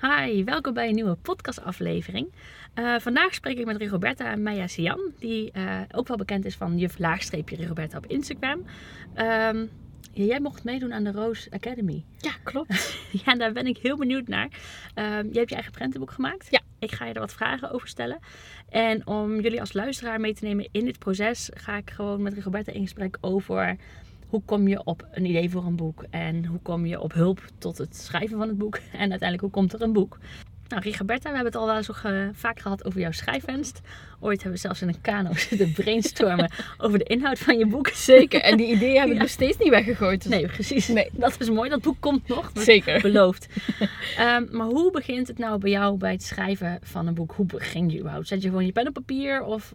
Hi, welkom bij een nieuwe podcastaflevering. Uh, vandaag spreek ik met Rigoberta Maya Sian, die uh, ook wel bekend is van juf laagstreepje Rigoberta op Instagram. Um, jij mocht meedoen aan de Rose Academy. Ja, klopt. ja, daar ben ik heel benieuwd naar. Um, je hebt je eigen prentenboek gemaakt. Ja. Ik ga je er wat vragen over stellen. En om jullie als luisteraar mee te nemen in dit proces, ga ik gewoon met Rigoberta in gesprek over hoe kom je op een idee voor een boek? En hoe kom je op hulp tot het schrijven van het boek? En uiteindelijk, hoe komt er een boek? Nou, Rigoberta, we hebben het al wel eens vaak gehad over jouw schrijfwens. Ooit hebben we zelfs in een kano zitten brainstormen over de inhoud van je boek. Zeker, en die ideeën hebben we nog steeds niet weggegooid. Dus... Nee, precies. Nee. Dat is mooi, dat boek komt nog. Zeker. Beloofd. um, maar hoe begint het nou bij jou bij het schrijven van een boek? Hoe begin je überhaupt? Zet je gewoon je pen op papier of...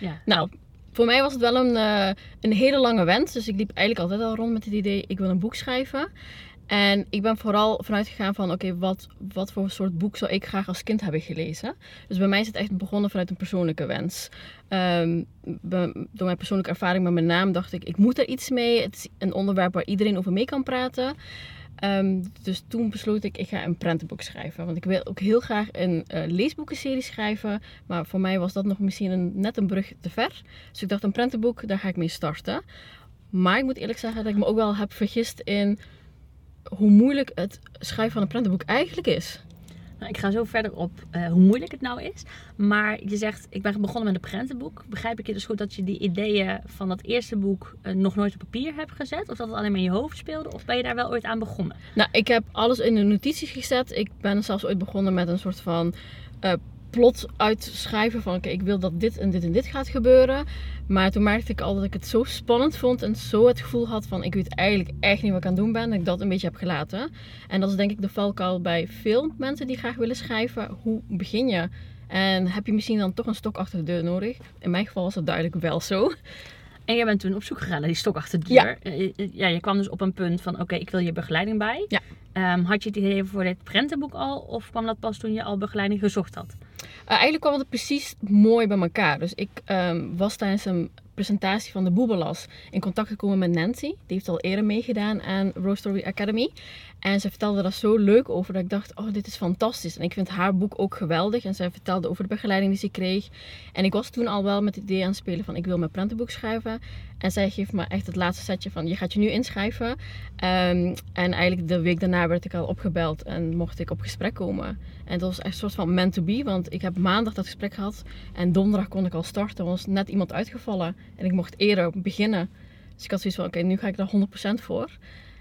Ja. Nou, voor mij was het wel een, uh, een hele lange wens. Dus ik liep eigenlijk altijd al rond met het idee, ik wil een boek schrijven. En ik ben vooral vanuit gegaan van, oké, wat, wat voor soort boek zou ik graag als kind hebben gelezen? Dus bij mij is het echt begonnen vanuit een persoonlijke wens. Um, door mijn persoonlijke ervaring met mijn naam dacht ik, ik moet er iets mee. Het is een onderwerp waar iedereen over mee kan praten. Um, dus toen besloot ik, ik ga een prentenboek schrijven. Want ik wil ook heel graag een uh, leesboekenserie schrijven. Maar voor mij was dat nog misschien net een brug te ver. Dus ik dacht, een prentenboek, daar ga ik mee starten. Maar ik moet eerlijk zeggen dat ik me ook wel heb vergist in hoe moeilijk het schrijven van een prentenboek eigenlijk is. Ik ga zo verder op uh, hoe moeilijk het nou is. Maar je zegt, ik ben begonnen met een prentenboek. Begrijp ik je dus goed dat je die ideeën van dat eerste boek uh, nog nooit op papier hebt gezet? Of dat het alleen maar in je hoofd speelde? Of ben je daar wel ooit aan begonnen? Nou, ik heb alles in de notities gezet. Ik ben zelfs ooit begonnen met een soort van uh, plot uitschrijven van oké, ik wil dat dit en dit en dit gaat gebeuren. Maar toen merkte ik al dat ik het zo spannend vond en zo het gevoel had van ik weet eigenlijk echt niet wat ik aan het doen ben. Dat ik dat een beetje heb gelaten. En dat is denk ik de valkuil bij veel mensen die graag willen schrijven. Hoe begin je? En heb je misschien dan toch een stok achter de deur nodig? In mijn geval was dat duidelijk wel zo. En jij bent toen op zoek gegaan naar die stok achter de deur. Ja, ja je kwam dus op een punt van oké, ik wil je begeleiding bij. Ja. Um, had je het idee voor dit prentenboek al? Of kwam dat pas toen je al begeleiding gezocht had? Uh, eigenlijk kwam het precies mooi bij elkaar. Dus ik um, was tijdens een presentatie van de Boebelas in contact gekomen met Nancy. Die heeft al eerder meegedaan aan Rose Story Academy. En ze vertelde daar zo leuk over dat ik dacht, oh dit is fantastisch. En ik vind haar boek ook geweldig. En zij vertelde over de begeleiding die ze kreeg. En ik was toen al wel met het idee aan het spelen van ik wil mijn prentenboek schrijven. En zij geeft me echt het laatste setje van je gaat je nu inschrijven. Um, en eigenlijk de week daarna werd ik al opgebeld en mocht ik op gesprek komen. En dat was echt een soort van meant to be. Want ik heb maandag dat gesprek gehad. En donderdag kon ik al starten. Er was net iemand uitgevallen. En ik mocht eerder beginnen. Dus ik had zoiets van, oké, nu ga ik daar 100% voor.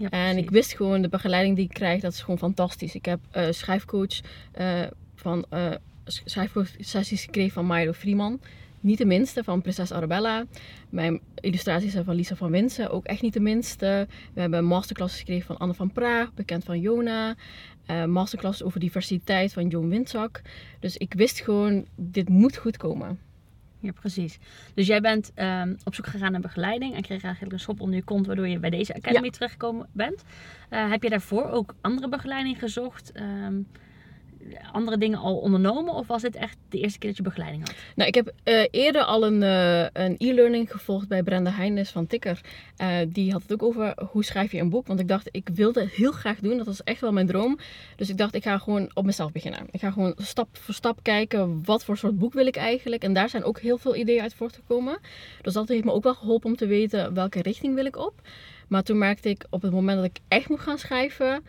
Ja, en ik wist gewoon, de begeleiding die ik krijg, dat is gewoon fantastisch. Ik heb uh, schrijfcoach uh, van uh, schrijfcoach-sessies gekregen van Milo Freeman. Niet de minste, van Prinses Arabella. Mijn illustraties zijn van Lisa van Winsen, ook echt niet de minste. We hebben masterclasses gekregen van Anne van Praag, bekend van Jona. Uh, masterclass over diversiteit van Joan Windzak. Dus ik wist gewoon, dit moet goed komen. Ja, precies. Dus jij bent um, op zoek gegaan naar begeleiding en kreeg eigenlijk een schop onder je kont waardoor je bij deze academy ja. terechtgekomen bent. Uh, heb je daarvoor ook andere begeleiding gezocht? Um, andere dingen al ondernomen? Of was dit echt de eerste keer dat je begeleiding had? Nou, ik heb uh, eerder al een, uh, een e-learning gevolgd bij Brenda Heijnes van Tikker. Uh, die had het ook over hoe schrijf je een boek. Want ik dacht, ik wilde heel graag doen. Dat was echt wel mijn droom. Dus ik dacht, ik ga gewoon op mezelf beginnen. Ik ga gewoon stap voor stap kijken, wat voor soort boek wil ik eigenlijk. En daar zijn ook heel veel ideeën uit voortgekomen. Dus dat heeft me ook wel geholpen om te weten welke richting wil ik op. Maar toen merkte ik op het moment dat ik echt moet gaan schrijven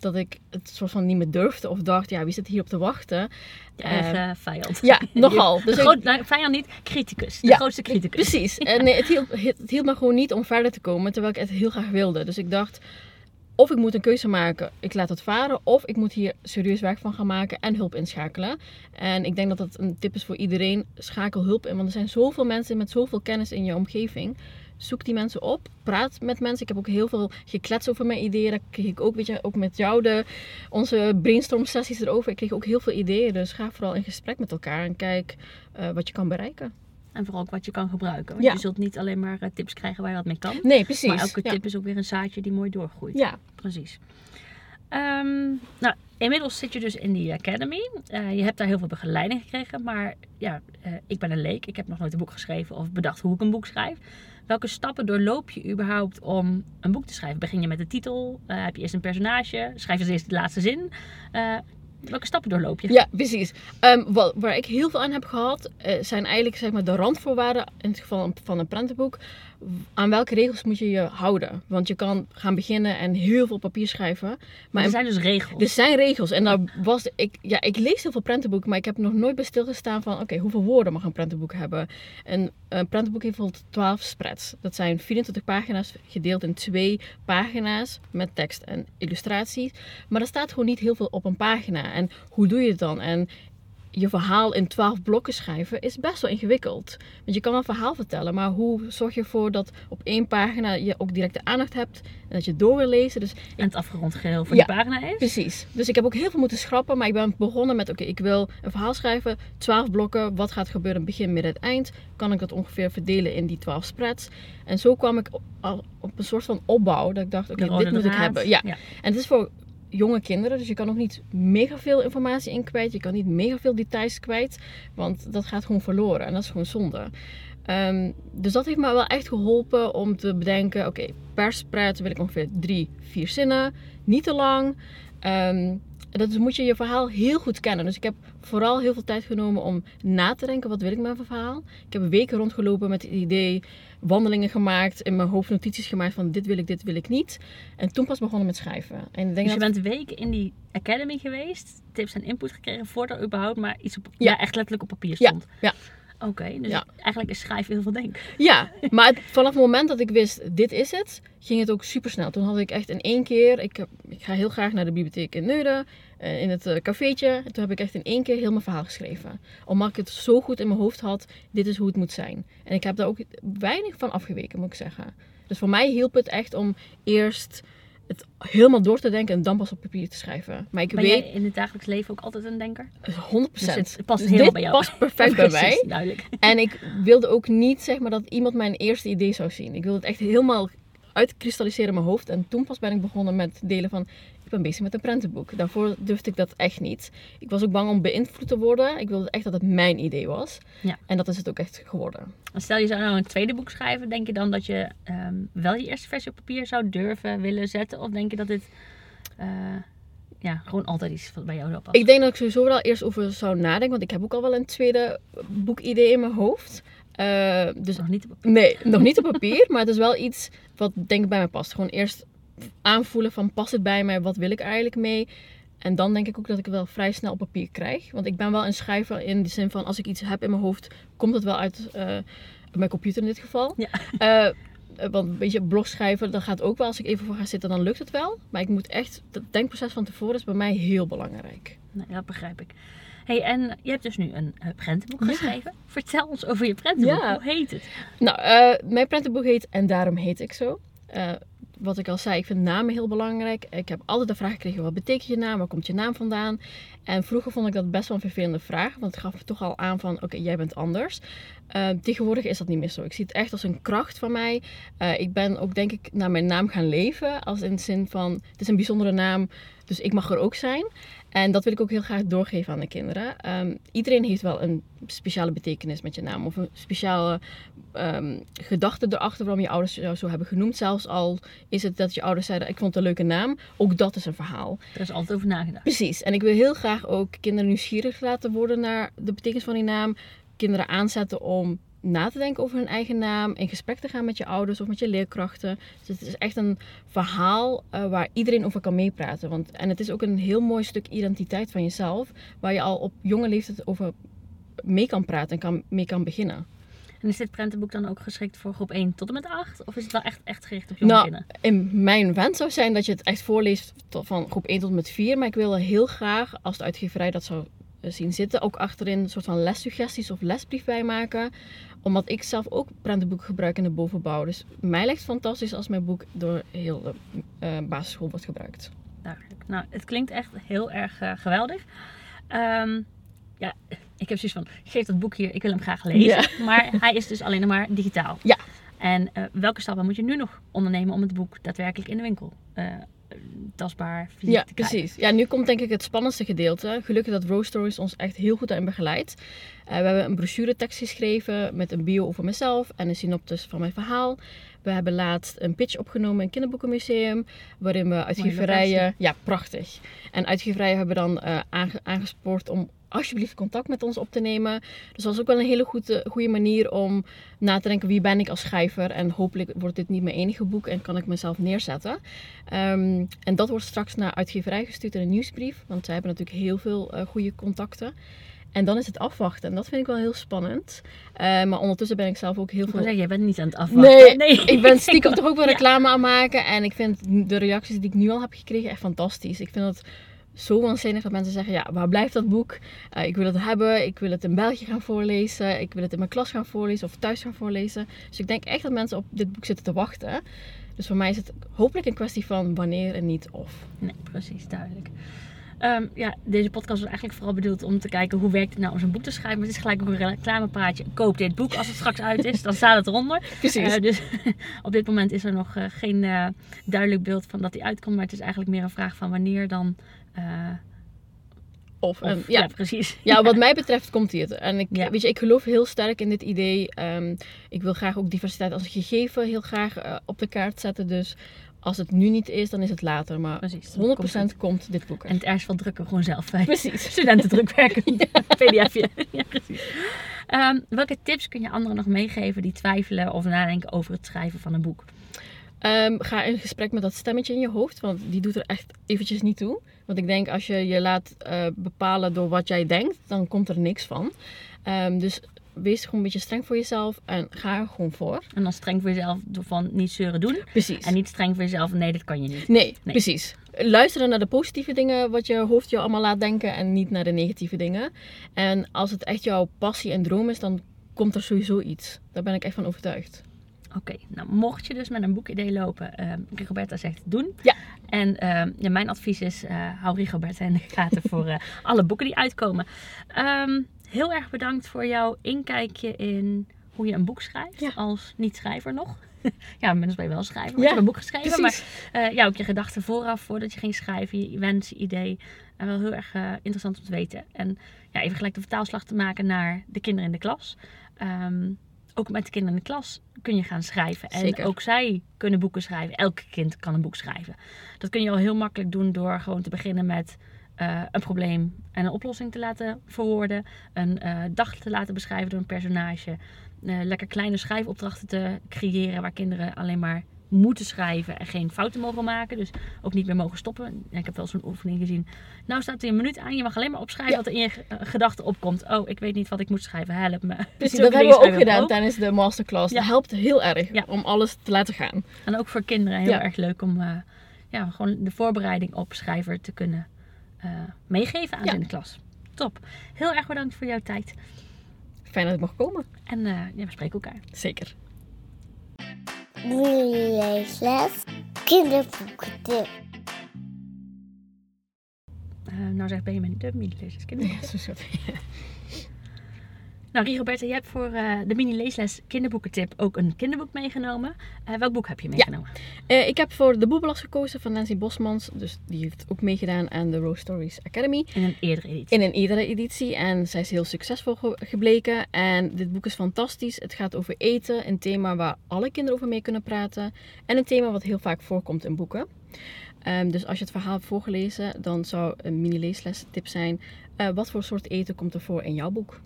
dat ik het soort van niet meer durfde of dacht, ja, wie zit hier op te wachten? Eigen uh, vijand. Ja, nogal. Dus groot, nou, vijand niet, criticus. De ja, grootste criticus. Precies. En nee, het, hielp, het hielp me gewoon niet om verder te komen, terwijl ik het heel graag wilde. Dus ik dacht, of ik moet een keuze maken, ik laat het varen, of ik moet hier serieus werk van gaan maken en hulp inschakelen. En ik denk dat dat een tip is voor iedereen, schakel hulp in, want er zijn zoveel mensen met zoveel kennis in je omgeving zoek die mensen op. Praat met mensen. Ik heb ook heel veel geklets over mijn ideeën. Dat kreeg ik ook, weet je, ook met jou de, onze brainstorm sessies erover. Ik kreeg ook heel veel ideeën. Dus ga vooral in gesprek met elkaar en kijk uh, wat je kan bereiken. En vooral ook wat je kan gebruiken. Want ja. je zult niet alleen maar uh, tips krijgen waar je wat mee kan. Nee, precies. Maar elke ja. tip is ook weer een zaadje die mooi doorgroeit. Ja. Precies. Um, nou, inmiddels zit je dus in die academy. Uh, je hebt daar heel veel begeleiding gekregen. Maar ja, uh, ik ben een leek. Ik heb nog nooit een boek geschreven of bedacht hoe ik een boek schrijf. Welke stappen doorloop je überhaupt om een boek te schrijven? Begin je met de titel? Uh, heb je eerst een personage? Schrijf je eerst de laatste zin? Welke stappen doorloop je? Ja, precies. Ehm, wat, waar ik heel veel aan heb gehad, eh, zijn eigenlijk zeg maar, de randvoorwaarden, in het geval van een prentenboek. Aan welke regels moet je je houden? Want je kan gaan beginnen en heel veel papier schrijven. Maar er zijn dus regels. er zijn regels. En daar was ik, ja, ik lees heel veel prentenboeken, maar ik heb nog nooit bij stilgestaan van, oké, hoeveel woorden mag een prentenboek hebben? En een prentenboek heeft bijvoorbeeld 12 spreads. Dat zijn 24 pagina's gedeeld in twee pagina's met tekst en illustraties. Maar er staat gewoon niet heel veel op een pagina. En hoe doe je het dan? En je verhaal in 12 blokken schrijven is best wel ingewikkeld. Want je kan een verhaal vertellen, maar hoe zorg je ervoor dat op één pagina je ook direct de aandacht hebt en dat je door wil lezen? Dus En het afgerond geheel van Ja. die pagina is. Precies. Dus ik heb ook heel veel moeten schrappen. Maar ik ben begonnen met: oké, ik wil een verhaal schrijven. 12 blokken. Wat gaat gebeuren? Begin, midden, het eind. Kan ik dat ongeveer verdelen in die 12 spreads? En zo kwam ik al op een soort van opbouw. Dat ik dacht: oké, dit moet ik hebben. Ja. ja. En het is voor jonge kinderen. Dus je kan ook niet mega veel informatie in kwijt. Je kan niet mega veel details kwijt. Want dat gaat gewoon verloren. En dat is gewoon zonde. Ehm, dus dat heeft me wel echt geholpen om te bedenken: oké, per spread wil ik ongeveer drie, vier zinnen. Niet te lang. Ehm, dat is, moet je je verhaal heel goed kennen. Dus ik heb vooral heel veel tijd genomen om na te denken: wat wil ik met mijn verhaal? Ik heb weken rondgelopen met het idee, wandelingen gemaakt, in mijn hoofd notities gemaakt van dit wil ik, dit wil ik niet. En toen pas begonnen met schrijven. En ik denk Dus je dat bent weken in die academy geweest, tips en input gekregen voordat er überhaupt maar iets op, Ja. ja. echt letterlijk op papier Ja, stond. ja. Oké, dus Ja. eigenlijk is schrijven heel veel denken. Ja, maar het- vanaf het moment dat ik wist, dit is het, ging het ook super snel. Toen had ik echt in één keer, ik, heb- ik ga heel graag naar de bibliotheek in Neuden, eh, in het eh, cafeetje. En toen heb ik echt in één keer heel mijn verhaal geschreven. Omdat ik het zo goed in mijn hoofd had, dit is hoe het moet zijn. En ik heb daar ook weinig van afgeweken, moet ik zeggen. Dus voor mij hielp het echt om eerst het helemaal door te denken en dan pas op papier te schrijven. Maar ik Ben weet, jij in het dagelijks leven ook altijd een denker? 100%. Dus het past Dus helemaal bij jou. past perfect bij mij. Duidelijk. En ik wilde ook niet zeg maar, dat iemand mijn eerste idee zou zien. Ik wilde het echt helemaal uitkristalliseren in mijn hoofd. En toen pas ben ik begonnen met delen van... Ik ben bezig met een prentenboek. Daarvoor durfde ik dat echt niet. Ik was ook bang om beïnvloed te worden. Ik wilde echt dat het mijn idee was. Ja. En dat is het ook echt geworden. En Stel je zou nou een tweede boek schrijven, denk je dan dat je ehm, wel je eerste versie op papier zou durven willen zetten? Of denk je dat dit eh, ja, gewoon altijd iets wat bij jou zou passen? Ik denk dat ik sowieso wel eerst over zou nadenken. Want ik heb ook al wel een tweede boekidee in mijn hoofd. Eh, dus Nog niet op papier. Nee, nog niet op papier, maar het is wel iets wat denk ik bij mij past. Gewoon eerst aanvoelen van past het bij mij, wat wil ik eigenlijk mee? En dan denk ik ook dat ik het wel vrij snel op papier krijg. Want ik ben wel een schrijver in de zin van als ik iets heb in mijn hoofd, komt het wel uit eh, mijn computer in dit geval. Ja. Eh, eh, want een beetje blog schrijven, dat gaat ook wel. Als ik even voor ga zitten, dan lukt het wel. Maar ik moet echt, het denkproces van tevoren is bij mij heel belangrijk. Nee, dat begrijp ik. hey, en je hebt dus nu een prentenboek Ja. geschreven. Vertel ons over je prentenboek. Ja. Hoe heet het? Nou, mijn prentenboek heet En daarom heet ik zo. Wat ik al zei, ik vind namen heel belangrijk. Ik heb altijd de vraag gekregen, wat betekent je naam? Waar komt je naam vandaan? En vroeger vond ik dat best wel een vervelende vraag. Want het gaf toch al aan van, oké, jij bent anders. Eh, tegenwoordig is dat niet meer zo. Ik zie het echt als een kracht van mij. Eh, ik ben ook, denk ik, naar mijn naam gaan leven. Als in de zin van, het is een bijzondere naam, dus ik mag er ook zijn. En dat wil ik ook heel graag doorgeven aan de kinderen. Ehm, iedereen heeft wel een speciale betekenis met je naam. Of een speciale ehm, gedachte erachter waarom je ouders jou zo hebben genoemd. Zelfs al is het dat je ouders zeiden, ik vond het een leuke naam. Ook dat is een verhaal. Er is altijd over nagedacht. Precies. En ik wil heel graag ook kinderen nieuwsgierig laten worden naar de betekenis van die naam. Kinderen aanzetten om na te denken over hun eigen naam. In gesprek te gaan met je ouders of met je leerkrachten. Dus het is echt een verhaal eh, waar iedereen over kan meepraten. Want, en het is ook een heel mooi stuk identiteit van jezelf. Waar je al op jonge leeftijd over mee kan praten en kan, mee kan beginnen. En is dit prentenboek dan ook geschikt voor groep 1 tot en met 8? Of is het wel echt, echt gericht op jonge Nou, kinderen? in mijn wens zou zijn dat je het echt voorleest van groep 1 tot en met 4. Maar ik wil heel graag, als de uitgeverij dat zou eh, zien zitten, ook achterin een soort van lessuggesties of lesbrief bij maken. Omdat ik zelf ook prentenboeken gebruik in de bovenbouw. Dus mij lijkt het fantastisch als mijn boek door heel de eh, basisschool wordt gebruikt. Duidelijk. Nou, het klinkt echt heel erg eh, geweldig. Ehm, ja, ik heb zoiets van, geef dat boek hier, ik wil hem graag lezen. Maar hij is dus alleen maar digitaal. Ja. En eh, welke stappen moet je nu nog ondernemen om het boek daadwerkelijk in de winkel eh, tastbaar, fysiek Ja, precies. Ja, nu komt denk ik het spannendste gedeelte. Gelukkig dat Rose Stories ons echt heel goed daarin begeleidt. Eh, we hebben een brochure tekst geschreven met een bio over mezelf en een synopsis van mijn verhaal. We hebben laatst een pitch opgenomen in het Kinderboekenmuseum, waarin we uitgeverijen... Ja, prachtig. En uitgeverijen hebben dan uh, aangespoord om alsjeblieft contact met ons op te nemen. Dus dat was ook wel een hele goede, goede manier om na te denken wie ben ik als schrijver. En hopelijk wordt dit niet mijn enige boek en kan ik mezelf neerzetten. Um, en dat wordt straks naar uitgeverij gestuurd in een nieuwsbrief. Want zij hebben natuurlijk heel veel uh, goede contacten. En dan is het afwachten. En dat vind ik wel heel spannend. Uh, maar ondertussen ben ik zelf ook heel veel... Zeg, jij bent niet aan het afwachten. Nee, nee. ik ben stiekem toch ook wel reclame ja. aan maken. En ik vind de reacties die ik nu al heb gekregen echt fantastisch. Ik vind het zo waanzinnig dat mensen zeggen: Ja, waar blijft dat boek? Uh, ik wil het hebben, ik wil het in België gaan voorlezen, ik wil het in mijn klas gaan voorlezen of thuis gaan voorlezen. Dus ik denk echt dat mensen op dit boek zitten te wachten. Dus voor mij is het hopelijk een kwestie van wanneer en niet of. Nee, precies, duidelijk. Um, ja, deze podcast was eigenlijk vooral bedoeld om te kijken hoe werkt het nou om zo'n boek te schrijven. Maar het is gelijk ook een reclamepraatje. Koop dit boek als het straks uit is, dan staat het eronder. Precies. Uh, dus op dit moment is er nog uh, geen uh, duidelijk beeld van dat die uitkomt. Maar het is eigenlijk meer een vraag van wanneer dan of, of um, ja, ja, precies. Ja, wat mij betreft komt dit. En ik, ja. weet je, ik geloof heel sterk in dit idee. Um, ik wil graag ook diversiteit als gegeven heel graag uh, op de kaart zetten. Dus als het nu niet is, dan is het later. Maar precies, 100% komt, komt, dit boek er. En het ergst van drukken gewoon zelf bij. Precies. Studentendrukwerken. ja. PDFje. ja, precies. Um, welke tips kun je anderen nog meegeven die twijfelen of nadenken over het schrijven van een boek? Um, ga in gesprek met dat stemmetje in je hoofd, want die doet er echt eventjes niet toe. Want ik denk als je je laat uh, bepalen door wat jij denkt, dan komt er niks van. Um, dus wees gewoon een beetje streng voor jezelf en ga er gewoon voor. En dan streng voor jezelf van niet zeuren doen. Precies. En niet streng voor jezelf nee, dat kan je niet. Nee, nee, precies. Luisteren naar de positieve dingen wat je hoofd je allemaal laat denken en niet naar de negatieve dingen. En als het echt jouw passie en droom is, dan komt er sowieso iets. Daar ben ik echt van overtuigd. Oké, okay, nou mocht je dus met een boekidee lopen, uh, Rigoberta zegt doen. Ja. En uh, ja, mijn advies is, uh, hou Rigoberta in de gaten voor alle boeken die uitkomen. Um, heel erg bedankt voor jouw inkijkje in hoe je een boek schrijft, ja. als niet-schrijver nog. ja, inmiddels ben je wel schrijver, maar ja, je hebt een boek geschreven. precies. Maar ja, ook je gedachten vooraf, voordat je ging schrijven, je wens, je idee. En wel heel erg interessant om te weten. En ja, even gelijk de vertaalslag te maken naar de kinderen in de klas. Um, ook met de kinderen in de klas kun je gaan schrijven. En Zeker. ook zij kunnen boeken schrijven. Elk kind kan een boek schrijven. Dat kun je al heel makkelijk doen door gewoon te beginnen met uh, een probleem en een oplossing te laten verwoorden. Een uh, dag te laten beschrijven door een personage. Uh, lekker kleine schrijfopdrachten te creëren waar kinderen alleen maar moeten schrijven en geen fouten mogen maken. Dus ook niet meer mogen stoppen. Ik heb wel zo'n oefening gezien. Nou staat er een minuut aan. Je mag alleen maar opschrijven Ja. wat er in je gedachten opkomt. Oh, ik weet niet wat ik moet schrijven. Help me. Precies, Zulke dat hebben we ook gedaan tijdens de masterclass. Ja. Dat helpt heel erg Ja. om alles te laten gaan. En ook voor kinderen heel erg leuk om ja, gewoon de voorbereiding op schrijver te kunnen uh, meegeven aan Ja. in de klas. Top. Heel erg bedankt voor jouw tijd. Fijn dat ik mag komen. En uh, ja, we spreken elkaar. Zeker. Leesles, kinderboekentip. Uh, nou zeg ben je met de mini-leesles kinderboeken. Ja, zo soort. Nou, Rigoberta, je hebt voor uh, de mini-leesles kinderboekentip ook een kinderboek meegenomen. Uh, welk boek heb je meegenomen? Uh, ik heb voor de Boebelas gekozen van Nancy Bosmans. Dus die heeft ook meegedaan aan de Rose Stories Academy. In een eerdere editie. In een eerdere editie. En zij is heel succesvol ge gebleken. En dit boek is fantastisch. Het gaat over eten. Een thema waar alle kinderen over mee kunnen praten. En een thema wat heel vaak voorkomt in boeken. Um, dus als je het verhaal hebt voorgelezen, dan zou een mini-leesles tip zijn. Uh, wat voor soort eten komt er voor in jouw boek?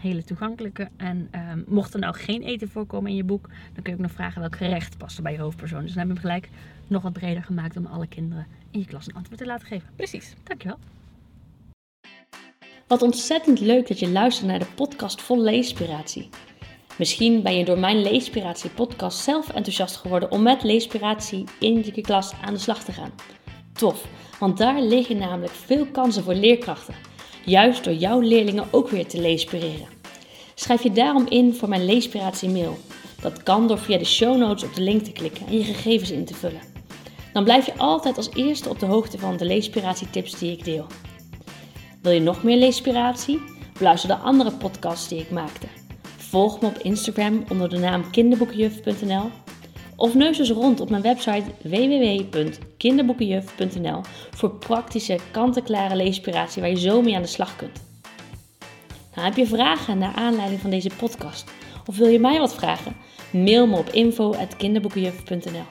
Hele toegankelijke. En um, mocht er nou geen eten voorkomen in je boek, dan kun je ook nog vragen welk gerecht past er bij je hoofdpersoon. Dus dan hebben we hem gelijk nog wat breder gemaakt om alle kinderen in je klas een antwoord te laten geven. Precies. Dankjewel. Wat ontzettend leuk dat je luistert naar de podcast vol leespiratie. Misschien ben je door mijn Leespiratie podcast zelf enthousiast geworden om met Leespiratie in je klas aan de slag te gaan. Tof, want daar liggen namelijk veel kansen voor leerkrachten juist door jouw leerlingen ook weer te leespireren. Schrijf je daarom in voor mijn Leespiratie mail. Dat kan door via de show notes op de link te klikken en je gegevens in te vullen. Dan blijf je altijd als eerste op de hoogte van de Leespiratie tips die ik deel. Wil je nog meer Leespiratie? Beluister de andere podcasts die ik maakte. Volg me op Instagram onder de naam kinderboekenjuf.nl of neus eens rond op mijn website www.kinderboekenjuf.nl voor praktische, kant-en-klare leespiratie waar je zo mee aan de slag kunt. Nou, heb je vragen naar aanleiding van deze podcast? Of wil je mij wat vragen? Mail me op info.kinderboekenjuf.nl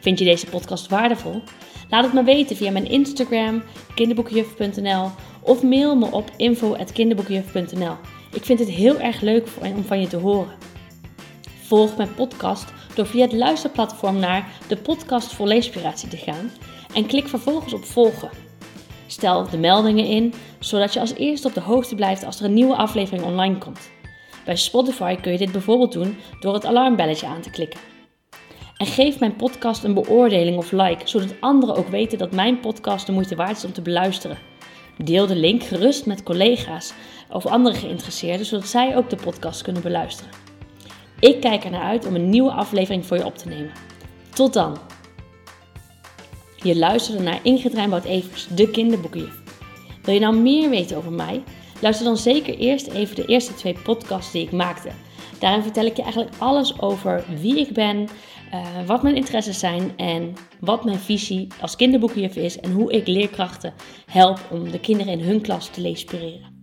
Vind je deze podcast waardevol? Laat het me weten via mijn Instagram, kinderboekenjuf.nl of mail me op info.kinderboekenjuf.nl. Ik vind het heel erg leuk om van je te horen. Volg mijn podcast door via het luisterplatform naar de podcast voor leespiratie te gaan en klik vervolgens op volgen. Stel de meldingen in, zodat je als eerste op de hoogte blijft als er een nieuwe aflevering online komt. Bij Spotify kun je dit bijvoorbeeld doen door het alarmbelletje aan te klikken. En geef mijn podcast een beoordeling of like, zodat anderen ook weten dat mijn podcast de moeite waard is om te beluisteren. Deel de link gerust met collega's of andere geïnteresseerden, zodat zij ook de podcast kunnen beluisteren. Ik kijk er naar uit om een nieuwe aflevering voor je op te nemen. Tot dan! Je luisterde naar Ingrid Rijnboud-Evers, de kinderboekenjuf. Wil je nou meer weten over mij? Luister dan zeker eerst even de eerste twee podcasts die ik maakte. Daarin vertel ik je eigenlijk alles over wie ik ben, uh, wat mijn interesses zijn en wat mijn visie als kinderboekenjuf is en hoe ik leerkrachten help om de kinderen in hun klas te leespireren.